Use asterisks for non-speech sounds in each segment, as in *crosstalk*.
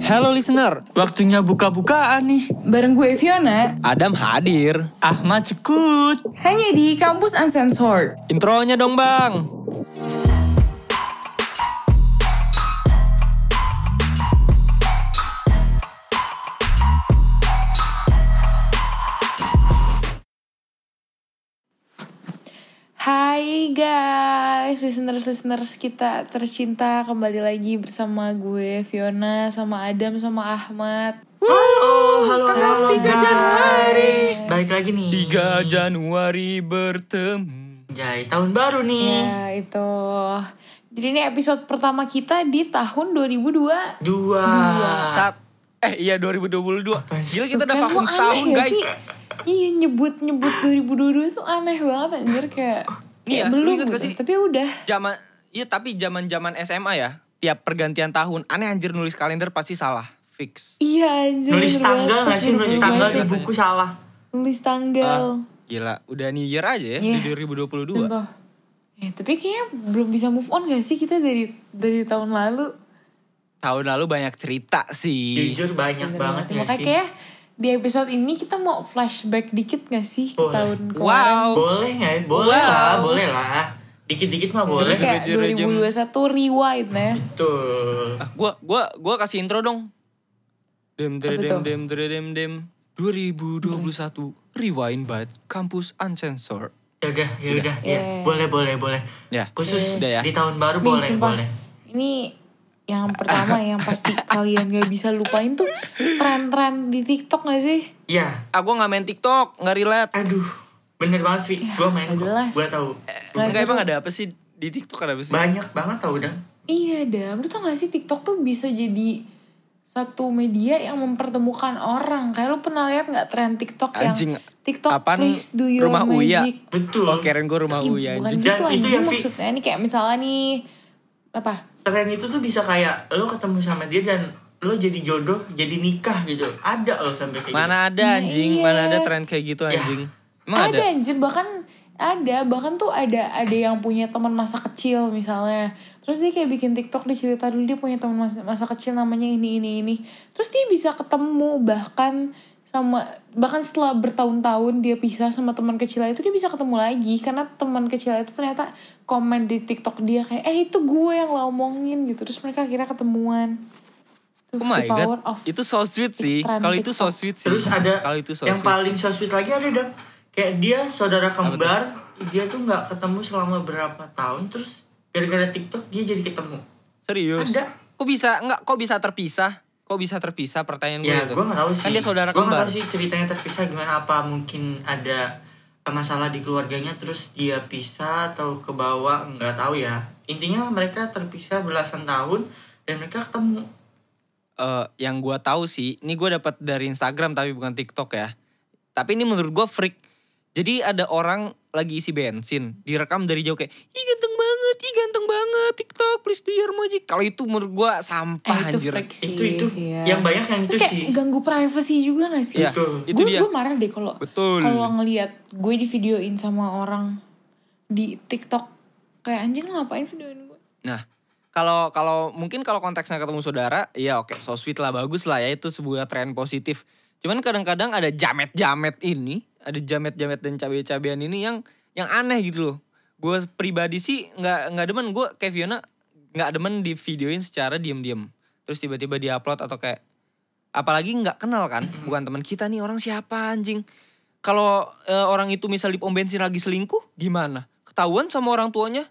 Hello listener, Waktunya buka-bukaan nih. Bareng gue Fiona, Adam hadir. Ahmad Cekut. hanya di Kampus Uncensored. Intronya dong bang. Hai guys, listeners-listeners kita tercinta kembali lagi bersama gue Fiona, sama Adam, sama Ahmad. Halo, halo, halo, 3 Januari. Baik lagi nih. 3 Januari bertemu. Jai, tahun baru nih. Ya itu. Jadi ini episode pertama kita di tahun 2002. Dua. Tat. Eh iya 2022. Gila kita udah vakum setahun gak guys. sih? Iya nyebut-nyebut 2022 tuh aneh banget anjir kayak Iya, kayak belum gitu. sih? Tapi udah. Zaman iya tapi zaman-zaman SMA ya, tiap pergantian tahun aneh anjir nulis kalender pasti salah. Fix. Iya anjir. Nulis bener banget. tanggal Pas gak sih? Nulis tanggal di buku salah. Nulis tanggal. Gila, udah new year aja ya Iya. di 2022. Sumpah. Eh, tapi kayaknya belum bisa move on gak sih kita dari dari tahun lalu? Tahun lalu banyak cerita sih. Jujur banyak Bener banget ya Makanya sih. kayak di episode ini kita mau flashback dikit gak sih ke Boleh. tahun kemarin? Wow. Boleh nggak? ya? Boleh Wow. lah, boleh lah. Dikit-dikit mah boleh. Jadi kayak Jujur aja. 2021 rewind ya. Betul. Ah, gua gua gua kasih intro dong. Dem dem dem dem dem dem dem 2021 Rewind by Campus Uncensored. Ya udah, ya udah. Ya. Boleh, boleh, boleh. Ya. Khusus ya. di tahun baru Nih, boleh, sumpah. boleh. Ini yang pertama yang pasti *laughs* kalian gak bisa lupain tuh tren-tren di TikTok gak sih? Iya. Ah nggak main TikTok, nggak relate. Aduh, bener banget Vi. Gue main kok. jelas. Gue tahu. Nggak Enggak emang ada apa sih di TikTok ada apa sih? Banyak banget tau dan. Iya Dam, lu tau gak sih TikTok tuh bisa jadi satu media yang mempertemukan orang. Kayak lu pernah lihat gak tren TikTok Anjing, yang TikTok apaan please do your rumah Uya? magic. Betul. Oh keren gua rumah Uya bukan anjing. gitu Dan itu anjing ya, maksudnya. Ini kayak misalnya nih apa? Tren itu tuh bisa kayak lo ketemu sama dia dan lo jadi jodoh, jadi nikah gitu. Ada lo sampai kayak Mana ada Nah, anjing? iya. Mana ada tren kayak gitu Ya. anjing? Emang ada, ada? anjir bahkan ada bahkan tuh ada ada yang punya teman masa kecil misalnya terus dia kayak bikin TikTok dia cerita dulu dia punya teman masa, masa kecil namanya ini ini ini terus dia bisa ketemu bahkan sama bahkan setelah bertahun-tahun dia pisah sama teman kecil itu dia bisa ketemu lagi karena teman kecil itu ternyata komen di TikTok dia kayak eh itu gue yang lo omongin gitu terus mereka akhirnya ketemuan Tuh, Oh my god, of itu so sweet sih. Kalau itu so sweet sih. Terus ada kalau itu so yang sweet paling sih. so sweet lagi ada dong. Kayak dia saudara kembar, dia tuh nggak ketemu selama berapa tahun, terus gara-gara TikTok dia jadi ketemu. serius. Ada. Kok bisa enggak kok bisa terpisah? Kok bisa terpisah pertanyaan gue Ya, itu. gue nggak tahu sih. Kan dia saudara Gue nggak kembar. tahu sih ceritanya terpisah gimana. Apa mungkin ada masalah di keluarganya, terus dia pisah atau ke bawah, nggak tahu ya. Intinya mereka terpisah belasan tahun dan mereka ketemu. Eh, yang gue tahu sih, ini gue dapat dari Instagram tapi bukan TikTok ya. Tapi ini menurut gue freak. Jadi ada orang lagi isi bensin, direkam dari jauh kayak, ih ganteng banget, ih ganteng banget, TikTok please your magic. Kalau itu menurut gue sampah eh itu anjir. freak sih itu itu iya. yang banyak yang itu Terus kayak sih. ganggu privacy juga gak sih? Iya, Betul. itu gue marah deh kalau Betul. kalau ngelihat gue di videoin sama orang di TikTok kayak anjing ngapain videoin gue? Nah, kalau kalau mungkin kalau konteksnya ketemu saudara, ya oke, so sweet lah, bagus lah ya itu sebuah tren positif. Cuman kadang-kadang ada jamet-jamet ini, ada jamet-jamet dan cabe-cabean ini yang yang aneh gitu loh. Gue pribadi sih nggak nggak demen gue kayak Fiona nggak demen di videoin secara diem-diem. Terus tiba-tiba diupload atau kayak apalagi nggak kenal kan, bukan teman kita nih orang siapa anjing. Kalau eh, orang itu misal di pom bensin lagi selingkuh, gimana? Ketahuan sama orang tuanya?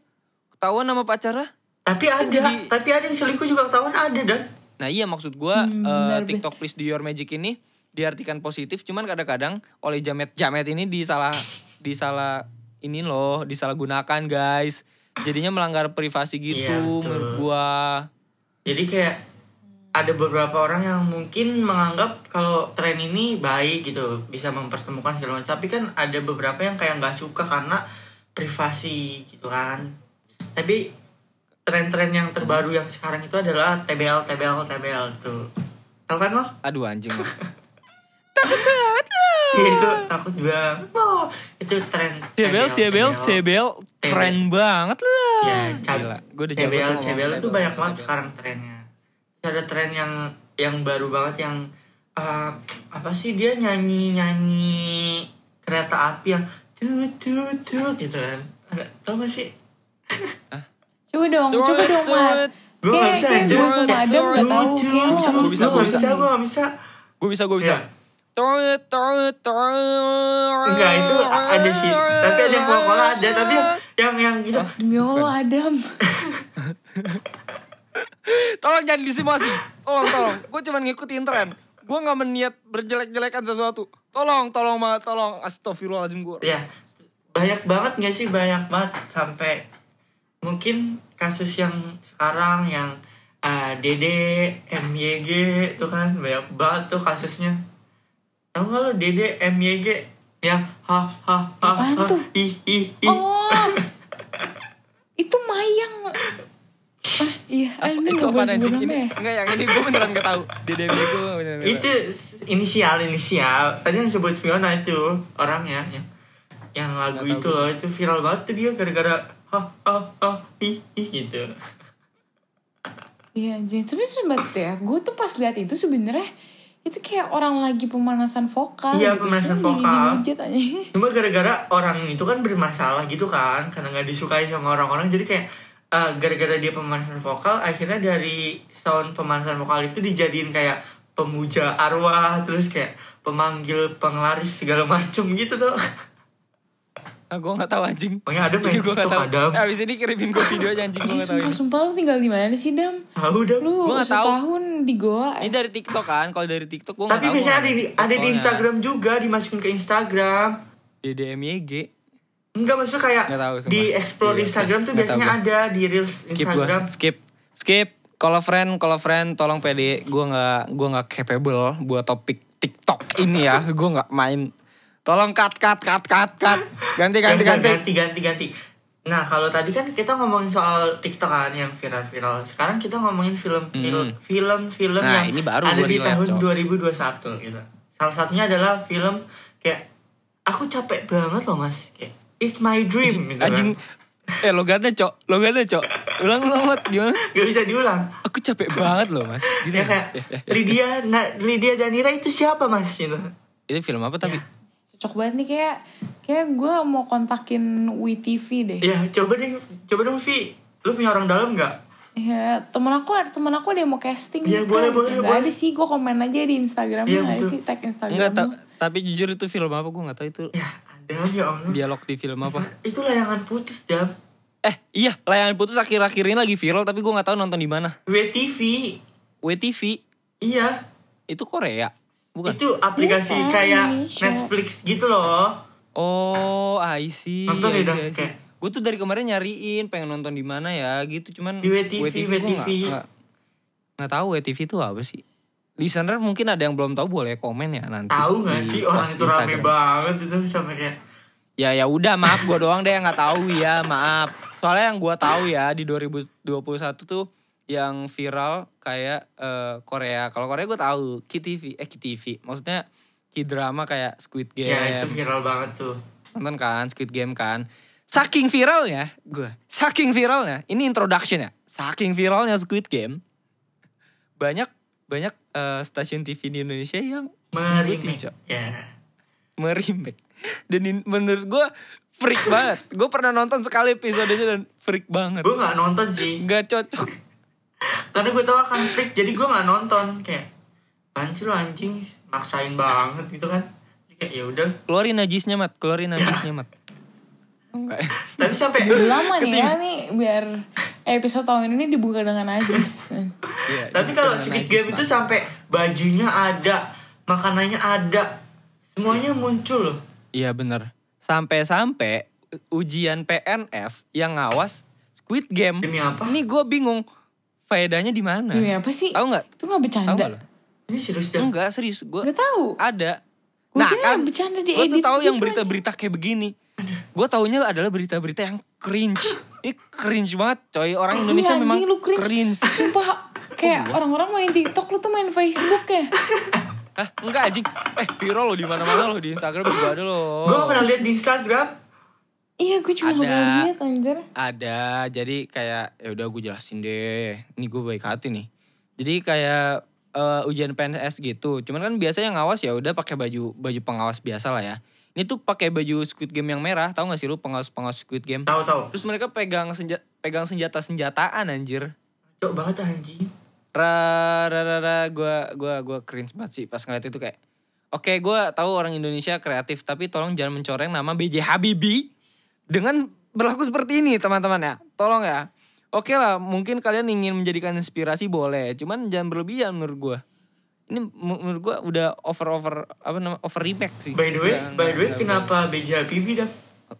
Ketahuan sama pacarnya? Tapi ada, Jadi- tapi ada yang selingkuh juga ketahuan ada dan. Nah iya maksud gua Hmm, benar, TikTok Please Do Your Magic ini diartikan positif cuman kadang-kadang oleh jamet-jamet ini disalah disalah ini loh disalahgunakan guys. Jadinya melanggar privasi gitu Iya, betul. menurut gua. Jadi kayak ada beberapa orang yang mungkin menganggap kalau tren ini baik gitu, bisa mempertemukan segala macam. Tapi kan ada beberapa yang kayak nggak suka karena privasi gitu kan. Tapi tren-tren yang terbaru yang sekarang itu adalah TBL, TBL, TBL tuh. Tahu kan lo? Aduh anjing. *laughs* Iya itu takut banget. Oh, itu tren CBL, CBL, CBL keren banget lah. Ya, Gila, gue udah CBL, tuh CBL itu banyak banget sekarang trennya. Ada tren yang yang baru banget yang eh, apa sih dia nyanyi nyanyi kereta api yang tut tut tut gitu kan tau gak sih *laughs* Coba dong, coba dong, Mat. gue gak bisa gue sama Kayak, Adam gak bisa, lu gua gak bisa. bisa gue gak bisa Gue bisa, gue bisa. Enggak itu ada sih tapi ada yang vokal ada tapi yang yang, yang gitu Demi Allah, Adam. Tolong jangan disimulasi. Tolong, tolong. Gue cuma ngikutin tren. Gue gak meniat berjelek-jelekan sesuatu. Tolong, tolong, ma, tolong. Astagfirullahaladzim gue. ya banyak banget gak sih banyak banget sampai mungkin kasus yang sekarang yang uh, Dede MYG tuh kan banyak banget tuh kasusnya tahu gak lo Dede MYG yang ha ha ha Apaan ha tuh? ih ih ih Oh, itu Mayang. Ah, iya, ini itu apa boleh anjing sebut ini? namanya. Enggak, yang ini gue beneran gak tahu. DDB gue beneran itu inisial inisial tadi yang sebut Fiona itu orangnya yang yang lagu Nggak itu loh itu viral banget tuh dia gara-gara ha ha ha ih ih gitu Iya, jadi tapi ya. Gue tuh pas lihat itu sebenarnya itu kayak orang lagi pemanasan vokal. Iya, gitu. pemanasan Kan jadi vokal. aja. *laughs* cuma gara-gara orang itu kan bermasalah gitu kan karena nggak disukai sama orang-orang jadi kayak eh, gara-gara dia pemanasan vokal akhirnya dari sound pemanasan vokal itu dijadiin kayak pemuja arwah terus kayak pemanggil penglaris segala *laughs* macem gitu tuh Ah, gue gak tahu anjing. Pokoknya ada main gue gak TikTok, tahu. Adam. Eh, abis ini kirimin gue videonya anjing gue gak tahu. sumpah, ini. sumpah lu tinggal di mana sih, Dam? tahu dah Lu Gua nggak tahu. setahun di Goa. Ini dari TikTok kan. Kalau dari TikTok gue tapi biasanya ada di ada di Instagram juga dimasukin ke Instagram DDMYG. enggak maksudnya kayak tahu, sumpah. di explore Iya, Instagram tuh biasanya ada di reels Skip gue. Instagram Skip. Skip. Kalau friend, kalau friend tolong pede. Gue gak, gue gak capable buat topik TikTok ini ya. gue gak main. Tolong cut, cut, cut, cut, cut. Ganti, ganti, ganti. ganti ganti ganti nah kalau tadi kan kita ngomongin soal TikTok kan yang viral-viral sekarang kita ngomongin film film film film Hmm. Nah, yang ini baru ada di tahun Cok. 2021 gitu salah satunya adalah film kayak aku capek banget loh mas kayak it's my dream gitu Anjing. kan. Eh logatnya cok. Logatnya cok. Ulang ulang Mat. Gimana? Gak bisa diulang Aku capek banget loh mas. Gitu ya kayak Lydia na, Lydia Danira itu siapa mas gitu Itu film apa tapi? Cocok banget nih kayak kayak gue mau kontakin WeTV deh. ya coba deh coba dong Vi lu punya orang dalam nggak Ya, temen aku ada temen aku ada yang mau casting Iya, gitu. boleh, boleh, Gak boleh. ada sih, gue komen aja di Instagram Iya, ada betul. sih tag Instagram. Enggak, ta- tapi jujur itu film apa gue gak tahu itu ya ada ya Allah dialog di film apa. *laughs* itu layangan putus dam Eh iya, layangan putus akhir-akhir ini lagi viral tapi gue gak tahu nonton di mana. WTV WTV iya itu Korea, bukan? Itu aplikasi Bukan, kayak Indonesia. Netflix gitu loh. Oh, I see. Nonton ya, see. Kayak- Gue tuh dari kemarin nyariin pengen nonton di mana ya gitu, cuman Di WTV, WTV. nggak nggak- nggak tahu WTV itu apa sih. Listener mungkin ada yang belum tahu boleh komen ya nanti. Tahu nggak di sih orang itu rame Instagram. banget itu sampai kayak Ya ya udah maaf gue doang deh yang nggak tahu ya maaf. Soalnya yang gue tahu ya di 2021 tuh yang viral kayak eh, Korea. Kalau Korea gue tahu KTV eh KTV. Maksudnya K-drama kayak Squid Game. ya itu viral banget tuh. Nonton kan Squid Game kan. Saking viralnya gue. Saking viralnya. Ini introduction ya. Saking viralnya Squid Game. Banyak banyak eh, stasiun TV di Indonesia yang. Cok Ya. meremake dan in- menurut gue freak banget gue pernah nonton sekali episodenya dan freak banget Gue nggak nonton sih. nggak cocok Karena gue tau akan freak jadi gue nggak nonton. Kayak Apaan sih lu anjing? Maksain banget gitu kan. Jadi kayak ya udah. Keluarin najisnya mat. Keluarin najisnya mat. Enggak. Tapi sampai lama nih ya nih biar episode tahun ini dibuka dengan najis. Iya, tapi kalau najis, Game Mat. itu sampai bajunya ada makanannya ada semuanya muncul loh. Iya bener. Sampai-sampai ujian PNS yang ngawas Squid Game. Demi apa? ini gue bingung faedahnya di mana? Demi apa sih? tahu nggak? Itu gak tahu bercanda. nggak lo? Ini serius dah. Enggak serius. Gue Gak tahu. ada. Gua nah kira kan bercanda di gue tuh tahu yang gitu berita-berita kayak begini. Gue taunya adalah berita-berita yang cringe. *gasps* Ini cringe banget coy. Orang Indonesia Iya, memang anjing, lu cringe. cringe. *laughs* Sumpah kayak orang-orang main TikTok lu tuh main Facebook ya. Hah, enggak anjing. Eh viral lo di mana-mana lo di Instagram juga ada lo. Gue gak pernah lihat di Instagram Iya gue cuma Ada. lihat anjir. ada jadi kayak ya udah gue jelasin deh ini gue baik hati nih jadi kayak eh, ujian PNS gitu. Cuman kan biasanya ngawas ya udah pakai baju baju pengawas biasa lah ya. Ini tuh pakai baju Squid Game yang merah, tahu gak sih lu pengawas-pengawas Squid Game? Tahu tahu. Terus mereka pegang senja pegang senjata-senjataan anjir. Cok banget anjing. Ra ra ra, ra gua gua gua cringe banget sih pas ngeliat itu kayak Oke, gua tahu orang Indonesia kreatif, tapi tolong jangan mencoreng nama BJ Habibie dengan berlaku seperti ini, teman-teman ya. Tolong ya. Oke lah, mungkin kalian ingin menjadikan inspirasi boleh, cuman jangan berlebihan menurut gua. Ini menurut gua udah over over apa namanya over repack sih. By the way, Udah by the way kenapa BJ Habibie dah?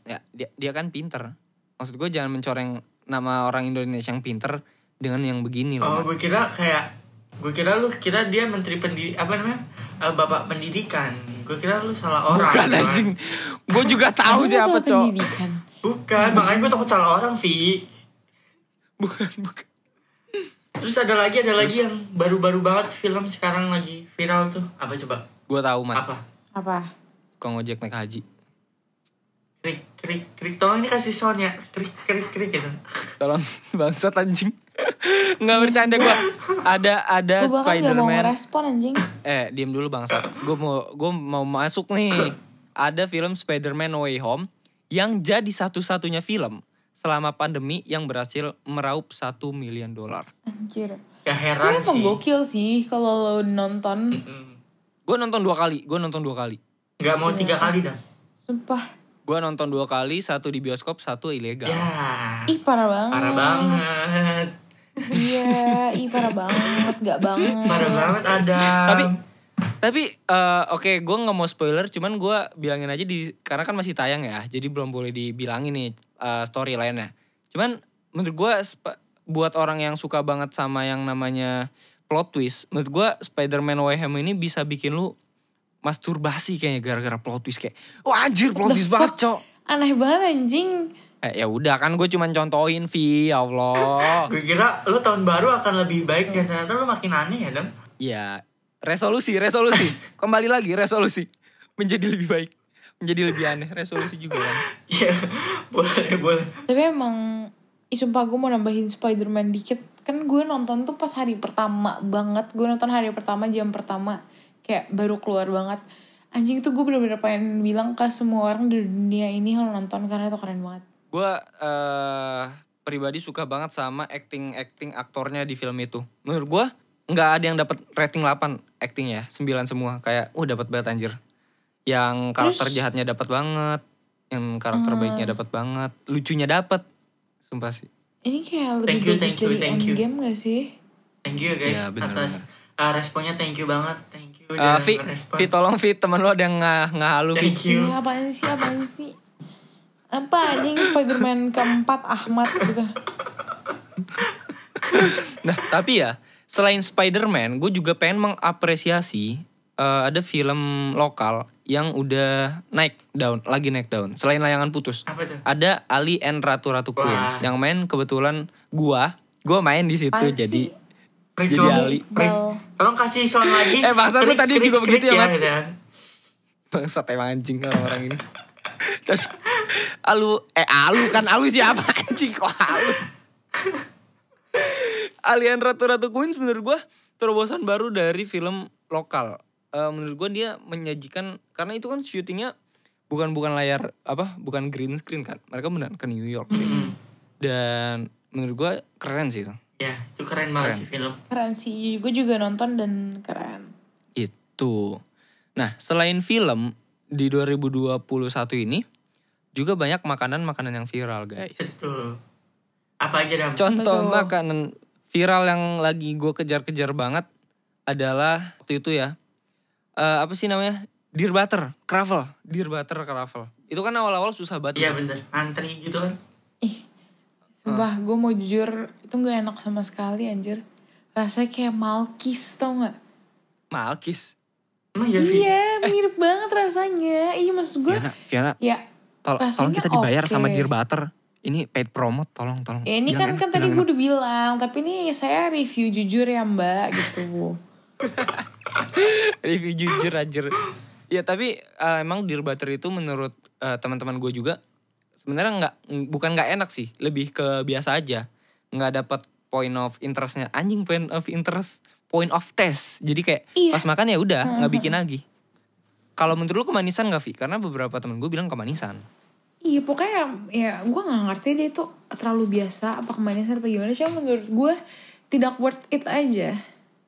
ya dia dia kan pinter. Maksud gue jangan mencoreng nama orang Indonesia yang pinter dengan yang begini Oh, loh. gue kira kayak gue kira lu kira dia menteri pendidik apa namanya? Eh, bapak pendidikan. Gue kira lu salah orang. Bukan gitu anjing. Gue juga tahu siapa apa cowok. pendidikan? Bukan, makanya gue takut salah orang, Vi. Bukan bukan. Terus ada lagi, ada lagi yang baru-baru banget film sekarang lagi viral tuh. Apa coba? Gue tahu mat. Apa? Apa? Kau ngojek naik haji. Krik, krik, krik. Tolong ini kasih sound ya. Krik, krik, krik gitu. Tolong *laughs* bangsat anjing. Nggak bercanda gue. Ada ada Gue bahkan gak mau Spider-Man. ngerespon anjing. Eh, diem dulu bangsat. Gue mau gue mau masuk nih. Ada film Spider-Man No Way Home yang jadi satu-satunya film selama pandemi yang berhasil meraup satu miliar dolar. Anjir. Ya Tapi heran emang sih. gokil sih kalau lo nonton. Mm. Gue nonton dua kali. Gue nonton dua kali. Nggak mau tiga kali dah. Sumpah. Gue nonton dua kali, satu di bioskop, satu ilegal. Ya. Ih parah banget. Parah banget. Iya, ih parah banget. Gak banget. Parah banget ada. Tapi tapi eh, oke gue nggak mau spoiler, cuman gue bilangin aja di karena kan masih tayang ya, jadi belum boleh dibilangin nih eh, story lainnya. Cuman menurut gue buat orang yang suka banget sama yang namanya plot twist, menurut gue Spider-Man Way Home ini bisa bikin lu masturbasi kayaknya gara-gara plot twist kayak, wah anjir plot twist banget cok. Aneh banget anjing. Eh, ya udah kan gue cuman contohin Vi, ya Allah. Gue kira lu tahun baru akan lebih baik dan ternyata lu makin aneh ya, Dam. Ya, resolusi, resolusi. *laughs* Kembali lagi resolusi. Menjadi lebih baik. Menjadi lebih aneh, resolusi juga kan. Iya, boleh, boleh. Tapi emang Ih, sumpah gue mau nambahin Spider-Man dikit Kan gue nonton tuh pas hari pertama banget Gue nonton hari pertama, jam pertama Kayak baru keluar banget Anjing tuh gue bener-bener pengen bilang ke semua orang di dunia ini Kalau nonton karena itu keren banget Gue eh pribadi suka banget sama acting-acting aktornya di film itu. Menurut gue nggak ada yang dapat rating 8 acting ya, 9 semua. Kayak, uh dapat banget anjir. Yang karakter Terus- jahatnya dapat banget, yang karakter baiknya dapat banget, lucunya dapat. Sumpah sih. Ini kayak lebih Thank you, bagus thank you, thank you. Endgame gak sih? Thank you guys Iya, bener, atas uh, responnya thank you banget. Thank Eh, Vi, ngerespon. Vi tolong Vi, temen lo ada yang ngah ngahalu Vi. Thank you. Iya apaan sih, apaan sih Apa anjing Spider-Man keempat Ahmad gitu *laughs* Nah, tapi ya, selain Spider-Man, gue juga pengen mengapresiasi eh, ada film lokal yang udah naik daun, lagi naik daun. Selain layangan putus, Apa tuh? ada Ali and Ratu Ratu Wah. Queens yang main kebetulan gua, gua main di situ Apaan jadi Jadi Ali. Bal. Tolong kasih sound lagi. Eh, maksud lu Krik, tadi krik, juga krik begitu ya, Mat? Dan. bangsat emang anjing orang-orang ini. Alu, eh alu kan alu siapa *laughs* anjing kok alu. Alien Ratu Ratu Queens menurut gue terobosan baru dari film lokal. Eh, menurut gue dia menyajikan karena itu kan syutingnya bukan bukan layar apa bukan green screen kan mereka benar ke New York sih. Mm-mm. dan menurut gue keren sih itu Ya, itu keren banget Keren. sih film. Keren sih, gue juga nonton dan keren itu nah selain film di 2021 ini juga banyak makanan-makanan yang viral guys Betul. Apa aja Dam? Contoh Betul. makanan viral yang lagi gue kejar-kejar banget adalah waktu itu ya. eh, apa sih namanya? Dear Butter, Kravel. Dear Butter, Kravel. Itu kan awal-awal susah banget. Iya tuh. bener, antri gitu kan. Ih, sumpah gue mau jujur itu gak enak sama sekali anjir. Rasanya kayak malkis tau gak? Malkis. Emang ya? Iya, mirip banget rasanya. Iya maksud gue. Fiona, Fiona, Ya, tol- tolong kita dibayar sama oke. Dear Butter. Ini paid promote, tolong, tolong. ya ini Bilang kan enak, kan tadi gue udah bilang, tapi ini saya review jujur ya mbak gitu. *laughs* Review jujur aja. Ya tapi eh, emang Dear Butter itu menurut eh, teman-teman gue juga sebenarnya nggak bukan nggak enak sih, lebih ke biasa aja. Nggak dapat point of interestnya. Anjing point of interest. point of taste. Jadi kayak Iya. pas makan ya udah nggak *laughs* bikin lagi. Kalau menurut lu kemanisan gak Vi? Karena beberapa temen gue bilang kemanisan. Iya pokoknya ya gue nggak ngerti deh itu terlalu biasa apa kemanisan apa gimana sih menurut gue tidak worth it aja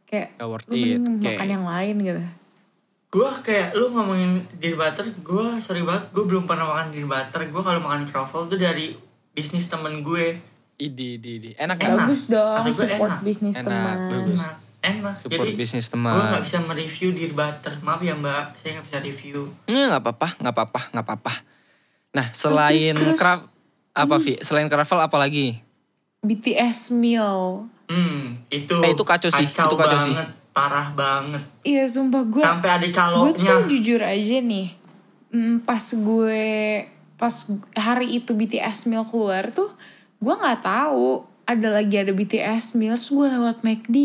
kayak Gak worth lu it, makan kayak- yang lain gitu Gue kayak lu ngomongin deer butter, gue sorry banget, gue belum pernah makan deer butter. Gue kalau makan croffle tuh dari bisnis temen gue. Idi, idi, idi. Enak Enak. bagus dong Kata gue support enak. bisnis Enak, teman bagus. Enak, enak. Support Jadi bisnis gue teman. nggak bisa mereview deer butter. Maaf ya mbak, saya nggak bisa review. Nggak nggak apa-apa, nggak apa-apa, nggak apa-apa. Nah selain craft apa Vi? Selain craft apa lagi? BTS meal Hmm, itu, Eh, itu kacau sih, itu kacau sih. Parah banget. iya sumpah gue Sampai ada gue caloknya. tuh jujur aja nih mm, pas gue pas hari itu BTS meal keluar tuh gue nggak tahu ada lagi ada BTS meal gue lewat McD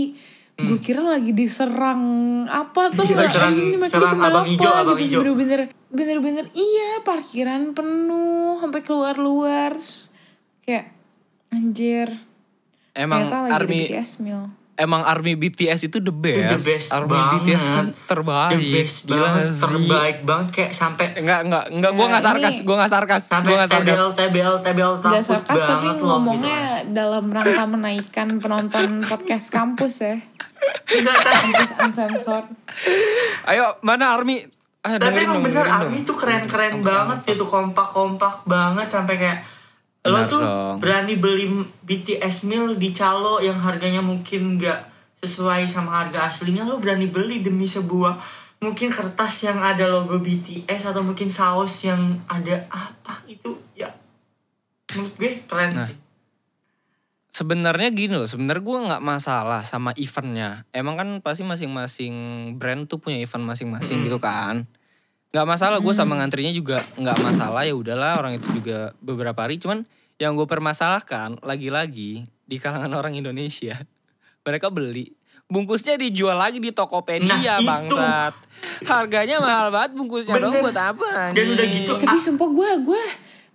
gue kira lagi diserang apa tuh Iya, nggak serang- ini McD serang abang kenapa ijo, abang gitu ijo. bener-bener bener-bener iya parkiran penuh sampai keluar-luar kayak anjir Emang ternyata lagi army ada BTS meal emang army BTS itu the best. The best army banget. BTS kan terbaik. The best Gila banget, sih? terbaik banget kayak sampai Enggak, enggak, enggak. Gue Nah, nggak sarkas, gue nggak sarkas, sampai gue nggak sarkas. TBL TBL TBL Gak takut sarkas tapi banget loh ngomongnya gitu. dalam rangka menaikkan penonton podcast kampus ya. Enggak tahu. Kampus uncensored. Ayo, mana army? Ah, Tapi emang bener Army tuh keren-keren banget gitu kompak-kompak banget sampai kayak lo Benar tuh dong. berani beli BTS meal di calo yang harganya mungkin nggak sesuai sama harga aslinya lo berani beli demi sebuah mungkin kertas yang ada logo BTS atau mungkin saus yang ada apa itu ya menurut gue keren Nah. sih Sebenarnya gini loh, sebenarnya gue nggak masalah sama eventnya. Emang kan pasti masing-masing brand tuh punya event masing-masing Mm. gitu kan. Nggak masalah, gue sama ngantrinya juga nggak masalah ya udahlah orang itu juga beberapa hari. Cuman yang gue permasalahkan lagi-lagi di kalangan orang Indonesia, *laughs* mereka beli bungkusnya dijual lagi di Tokopedia Nah, bangsat. Harganya mahal banget bungkusnya dong Bener. buat apa? Dan udah gitu, Tapi sumpah gue gue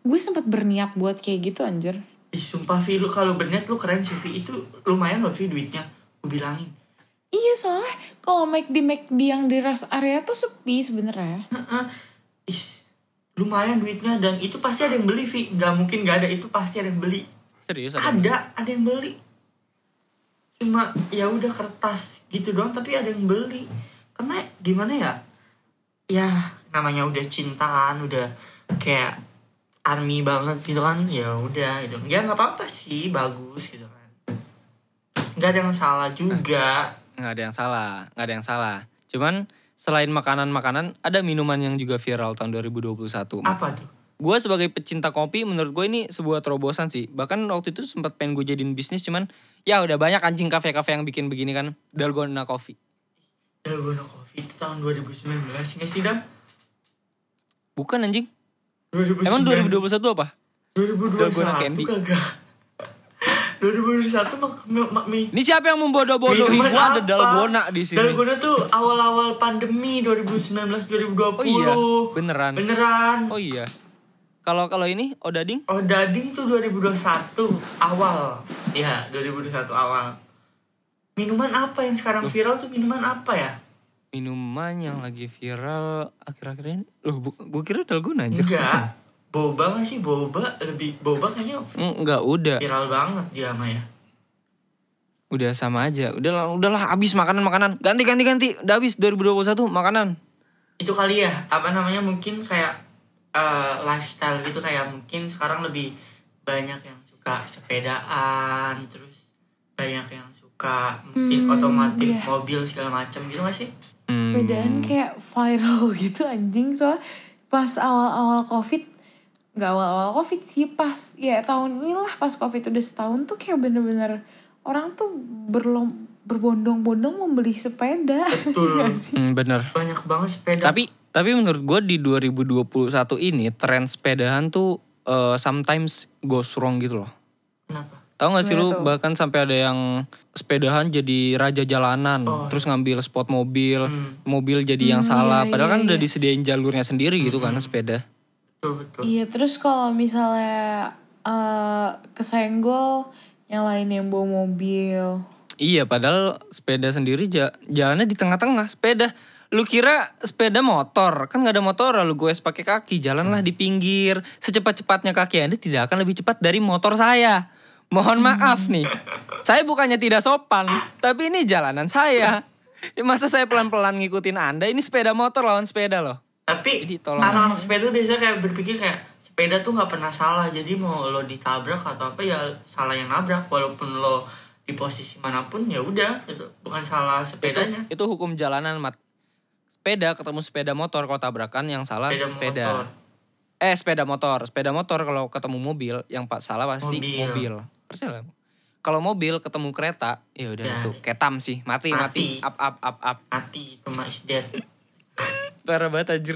gue sempat berniat buat kayak gitu anjir. Ih, sumpah Vi lu kalau berniat lu keren sih Vi itu lumayan loh Vi duitnya gue bilangin Iya soalnya kalau McD McD yang di rest area tuh sepi sebenarnya. Heeh. Ih, lumayan duitnya dan itu pasti ada yang beli Vi. Nggak mungkin nggak ada itu pasti ada yang beli. Serius ada? ada ada yang beli. Cuma ya udah kertas gitu doang tapi ada yang beli. Karena gimana ya? Ya namanya udah cintaan udah kayak army banget gitu kan ya udah gitu. Ya nggak apa-apa sih bagus gitu kan. Nggak ada yang salah juga nggak ada yang salah nggak ada yang salah. Cuman selain makanan-makanan ada minuman yang juga viral tahun 2021 apa tuh? Gue sebagai pecinta kopi menurut gue ini sebuah terobosan sih. Bahkan waktu itu sempat pengen gue jadiin bisnis cuman ya udah banyak anjing kafe-kafe yang bikin begini kan. Dalgona coffee. Dalgona Coffee itu tahun 2019 nggak sih Dam? bukan anjing. 2019. emang 2021 apa? 2021 Dalgona Candy? kagak 2021 mak, mak, mi. ini siapa yang membodoh-bodohi gue ada dalgona di sini Dalgona tuh awal-awal pandemi 2019 2020. oh iya beneran Beneran. oh iya kalau kalau ini odading Oh, Dading tuh 2021 awal. Iya, 2021 awal. Minuman apa yang sekarang viral tuh minuman apa ya? minuman yang lagi viral akhir-akhir ini loh gue kira dalgona aja Enggak. *laughs* Boba gak sih? Boba lebih boba kayaknya enggak udah viral banget dia mah ya. Udah sama aja. Udahlah, udahlah habis makanan-makanan. Ganti ganti ganti. Udah habis 2021 makanan. itu kali ya apa namanya mungkin kayak eh, lifestyle gitu kayak mungkin sekarang lebih banyak yang suka sepedaan terus banyak yang suka mungkin Hmm, otomotif iya. mobil segala macam gitu gak sih Hmm. Sepedaan kayak viral *laughs* gitu anjing soalnya pas awal-awal covid nggak awal-awal covid sih pas ya tahun inilah pas covid udah setahun tuh kayak bener-bener orang tuh berlom berbondong-bondong membeli sepeda betul *laughs* Hmm, bener. banyak banget sepeda Tapi tapi menurut gue di 2021 ini tren sepedahan tuh eh, sometimes goes wrong gitu loh. kenapa Tahu gak sih lu tuh? bahkan sampai ada yang sepedahan jadi raja jalanan, Oh. terus ngambil spot mobil, Hmm. mobil jadi yang Hmm, salah. iya, Padahal iya, kan udah iya. disediain jalurnya sendiri gitu kan sepeda. Betul betul iya terus kalau misalnya eh kesenggol yang lain yang bawa mobil Iya, padahal sepeda sendiri ja- jalannya di tengah-tengah. Sepeda, lu kira sepeda motor? Kan nggak ada motor, lalu gue pakai kaki. Jalanlah di pinggir. Secepat-cepatnya kaki Anda tidak akan lebih cepat dari motor saya. Mohon maaf *laughs* nih. Saya bukannya tidak sopan, tapi ini jalanan saya. Ya, *laughs* Masa saya pelan-pelan ngikutin Anda? Ini sepeda motor lawan sepeda loh. Tapi anak-anak sepeda biasanya kayak berpikir kayak sepeda tuh nggak pernah salah. Jadi mau lo ditabrak atau apa ya salah yang nabrak. Walaupun lo di posisi mana pun ya udah gitu. Bukan salah Itu, sepedanya. itu hukum jalanan, Mat. Sepeda ketemu sepeda motor kalau tabrakan yang salah Sepeda sepeda. motor. Eh sepeda motor, sepeda motor kalau ketemu mobil yang pak salah pasti Mobil. mobil. Percaya lah. Kalau mobil ketemu kereta, ya udah Ya. itu ketam sih, mati mati, Mati. up up up up. Mati itu dead. Parah banget anjir.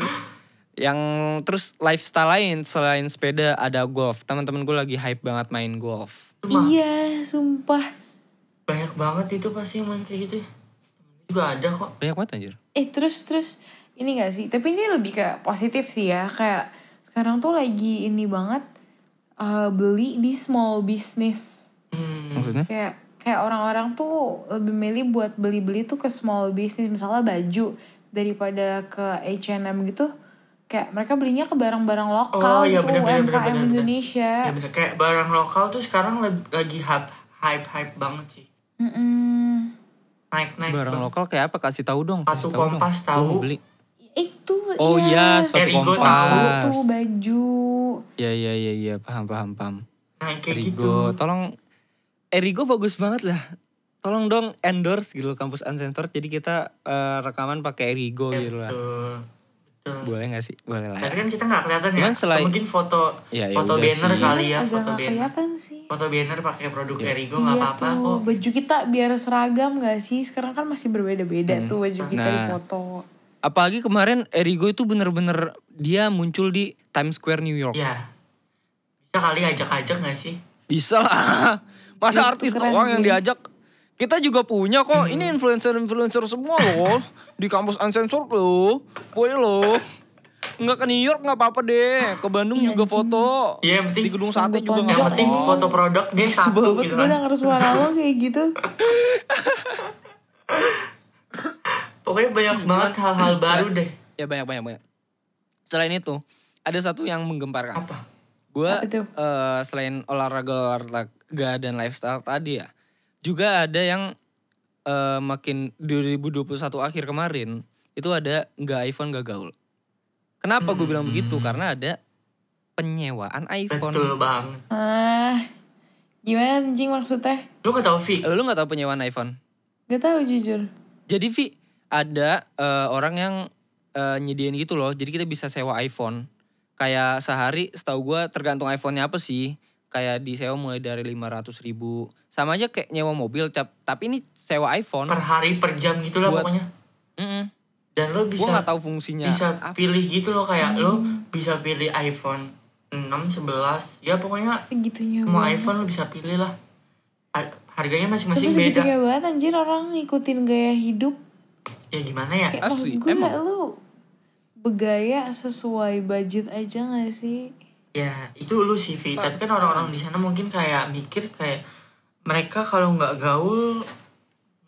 Yang terus lifestyle lain selain sepeda ada golf. Teman-teman gue lagi hype banget main golf. Itu mah Iya, sumpah. banyak banget itu pasti yang main kayak gitu ya. Juga ada kok. Banyak banget anjir. Eh terus terus ini gak sih? Tapi ini lebih kayak positif sih ya. Kayak sekarang tuh lagi ini banget eh, beli di small business. Hmm. Maksudnya? Kayak kayak orang-orang tuh lebih milih buat beli-beli tuh ke small business misalnya baju daripada ke H&M gitu. Kayak mereka belinya ke barang-barang lokal Oh, iya, gitu bener, UMKM bener, bener, bener. Indonesia. Ya bener kayak barang lokal tuh sekarang lagi, hype hype hype banget sih. Mm-mm. Naik naik. Barang banget. lokal kayak apa? Kasih tahu dong. Dong. kompas tahu. beli. Itu Oh iya, sepatu Erigo kompas. tahu. tuh baju. Ya ya ya ya, paham paham paham. Naik kayak Erigo, gitu. tolong Erigo bagus banget lah. Tolong dong endorse gitu loh, kampus Uncensored. Jadi kita eh, rekaman pakai Erigo Ya, gitu lah. betul. Betul. Boleh gak sih? Boleh lah. Tapi ya. kan kita nggak kelihatan ya. Cuman selain- Mungkin foto Ya, ya foto banner sih. kali ya, Agak foto banner. kelihatan sih. Foto banner pakai produk Ya. Erigo nggak Iya apa-apa kok. baju kita biar seragam gak sih? Sekarang kan masih berbeda-beda tuh baju kita di Nah. foto. Apalagi kemarin Erigo itu bener-bener dia muncul di Times Square New York. Ya. Bisa kali ajak-ajak gak sih? Bisa lah. *laughs* Masa Itu artis doang yang sih. diajak? Kita juga punya kok. Ini influencer-influencer semua loh. *laughs* di kampus Uncensored loh. Boleh loh. Nggak ke New York nggak apa-apa deh. Ke Bandung juga foto. Iya, yang penting- Di gedung sate juga nggak Yang apa-apa. penting foto produk dia satu gitu gue kan. denger suara lo kayak gitu. *laughs* Pokoknya banyak banget hal-hal baru deh. Ya banyak banyak banyak. Selain itu, ada satu yang menggemparkan. Apa? Gue Apa tuh? eh, selain olahraga olahraga dan lifestyle tadi ya, juga ada yang eh, makin 2021 akhir kemarin itu ada nggak iPhone nggak gaul. Kenapa gue bilang begitu? Karena ada penyewaan iPhone. Betul banget. Ah, gimana anjing maksudnya? Lu gak tau Vi? Lu nggak tahu penyewaan iPhone? Gak tahu jujur. Jadi Vi ada eh, orang yang eh, nyediain gitu loh. Jadi kita bisa sewa iPhone. Kayak sehari setahu gue tergantung iPhone-nya apa sih. Kayak disewa mulai dari 500 ribu. Sama aja kayak nyewa mobil. cap- Tapi ini sewa iPhone. Per hari per jam gitu lah Buat- pokoknya. Mm-mm. Dan lo bisa nggak tahu fungsinya. bisa apa. pilih gitu loh kayak lo bisa pilih iPhone 6, 11. Ya pokoknya Segitunya semua banget. iPhone lo bisa pilih lah. Har- Harganya masing-masing beda. segitunya banget anjir orang ngikutin gaya hidup. Ya gimana ya? Kayak maksud Asli, gue emang. lu bergaya sesuai budget aja gak sih? Ya itu lu sih Vi. Tapi kan orang-orang di sana mungkin kayak mikir kayak mereka kalau nggak gaul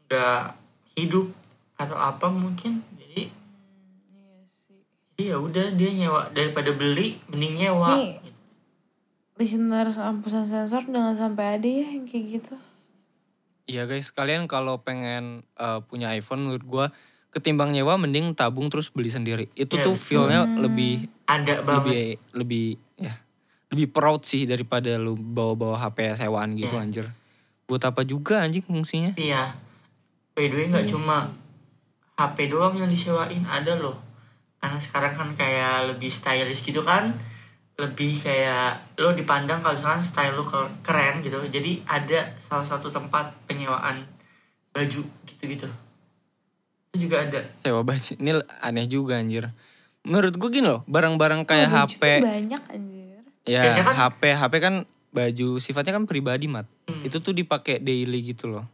nggak hidup atau apa mungkin. Jadi Iya sih. jadi ya udah dia nyewa daripada beli mending nyewa. Nih. Listener ampusan sensor jangan sampai ada ya yang kayak gitu. Iya guys, kalian kalau pengen eh, punya iPhone menurut gue ketimbang nyewa mending tabung terus beli sendiri. Itu Ya, tuh feel-nya lebih Ada banget. lebih lebih ya lebih proud sih daripada lu bawa-bawa HP sewaan gitu Iya. anjir. Buat apa juga anjing fungsinya? Iya. By the way nggak cuma HP doang yang disewain ada loh. Karena sekarang kan kayak lebih stylish gitu kan. Lebih kayak lo dipandang kalau misalkan style lo ke- keren gitu. Jadi ada salah satu tempat penyewaan baju gitu-gitu. Itu juga ada. Sewa baju. Ini aneh juga anjir. Menurut gue gini loh, barang-barang kayak baju HP. banyak anjir. Ya, kan- HP HP kan baju sifatnya kan pribadi, Mat. Hmm. Itu tuh dipakai daily gitu loh.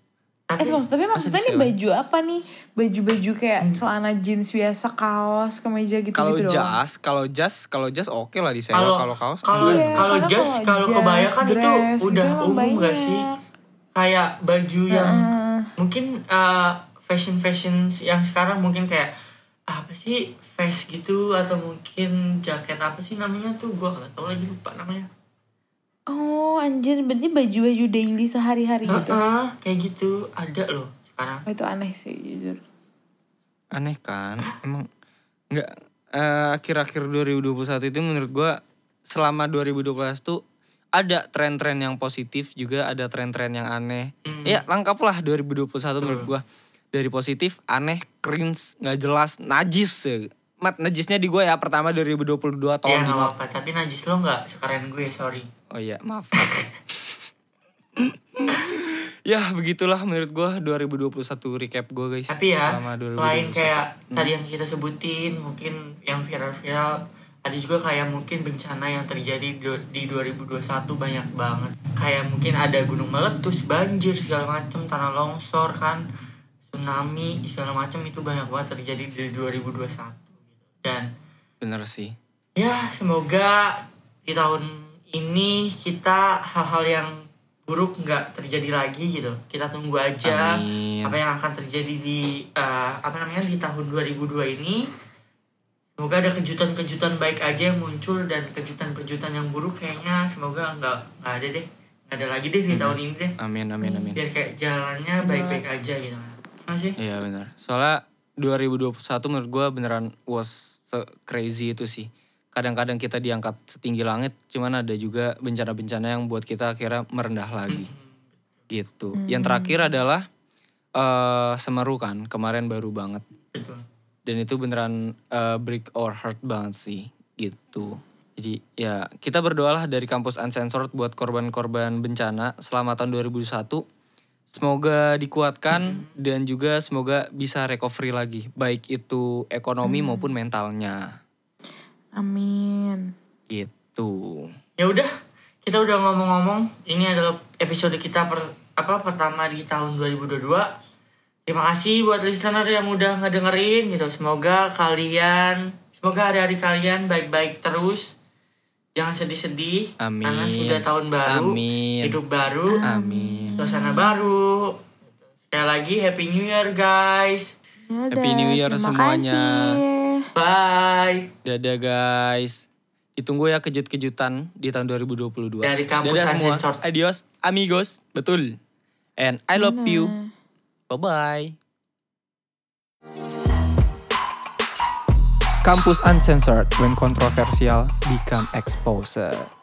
Eh Tapi maksud, tapi maksudnya nih baju apa nih? Baju-baju kayak celana jeans biasa, kaos, kemeja gitu Kalau gitu doang. jas, kalau jas, kalau jas oke lah disewa. kalau Kalau kaos kalau. Iya, kalau jas kalau kalau jas, kebaya kan itu dress, udah umum gak banyak. sih? Kayak baju yang Heeh. mungkin fashion fashion yang sekarang mungkin kayak apa sih vest gitu atau mungkin jaket apa sih namanya tuh gua nggak tahu lagi lupa namanya Oh anjir berarti baju-baju daily sehari-hari gitu. Heeh, kayak gitu ada loh sekarang Oh, itu aneh sih jujur. Aneh kan? Emang nggak eh, akhir-akhir 2021 itu menurut gua selama 2012 tuh ada tren-tren yang positif juga ada tren-tren yang aneh. Hmm. Ya lengkap lah 2021 menurut gua. Dari positif, aneh, cringe, nggak jelas, najis. ya. Mat najisnya di gua ya pertama 2022 tahun ya nggak apa-apa tapi najis lo nggak sekeren gue sorry Oh iya, maaf. *laughs* ya, begitulah menurut gua 2021 recap gua guys. tapi ya selama 2021. selain kayak Hmm. tadi yang kita sebutin mungkin yang viral-viral ada juga kayak mungkin bencana yang terjadi di 2021 banyak banget kayak mungkin ada gunung meletus banjir segala macem tanah longsor kan tsunami segala macem itu banyak banget terjadi di 2021 gitu. dan bener sih. ya semoga di tahun ini kita hal-hal yang buruk nggak terjadi lagi gitu kita tunggu aja Amin. apa yang akan terjadi di eh, apa namanya di tahun 2002 ini semoga ada kejutan-kejutan baik aja yang muncul dan kejutan-kejutan yang buruk kayaknya semoga nggak nggak ada deh nggak ada lagi deh di tahun ini deh Amin amin amin. biar kayak jalannya baik-baik aja gitu masih Iya benar. Soalnya 2021 menurut gua beneran was crazy itu sih. Kadang-kadang kita diangkat setinggi langit, cuman ada juga bencana-bencana yang buat kita akhirnya merendah lagi. Gitu. Yang terakhir adalah eh Semeru kan, kemarin baru banget. betul Dan itu beneran eh, break our heart banget sih, gitu. Jadi ya kita berdoalah dari kampus Uncensored buat korban-korban bencana selama tahun 2001. Semoga dikuatkan dan juga semoga bisa recovery lagi, baik itu ekonomi maupun mentalnya. Amin. Gitu. ya udah kita udah ngomong-ngomong ini adalah episode kita per, apa pertama di tahun 2022 terima kasih buat listener yang udah ngedengerin gitu semoga kalian semoga hari-hari kalian baik-baik terus jangan sedih-sedih Amin. karena sudah tahun baru Amin. hidup baru Amin. suasana baru sekali lagi happy new year guys Dadah, Happy New Year terima semuanya. kasih. Bye Dadah guys. Ditunggu ya kejut-kejutan di tahun 2022. Dari kampus Dadah semua. Uncensored. Adios amigos. Betul. And I love you. Bye-bye. Kampus Uncensored when controversial become exposed.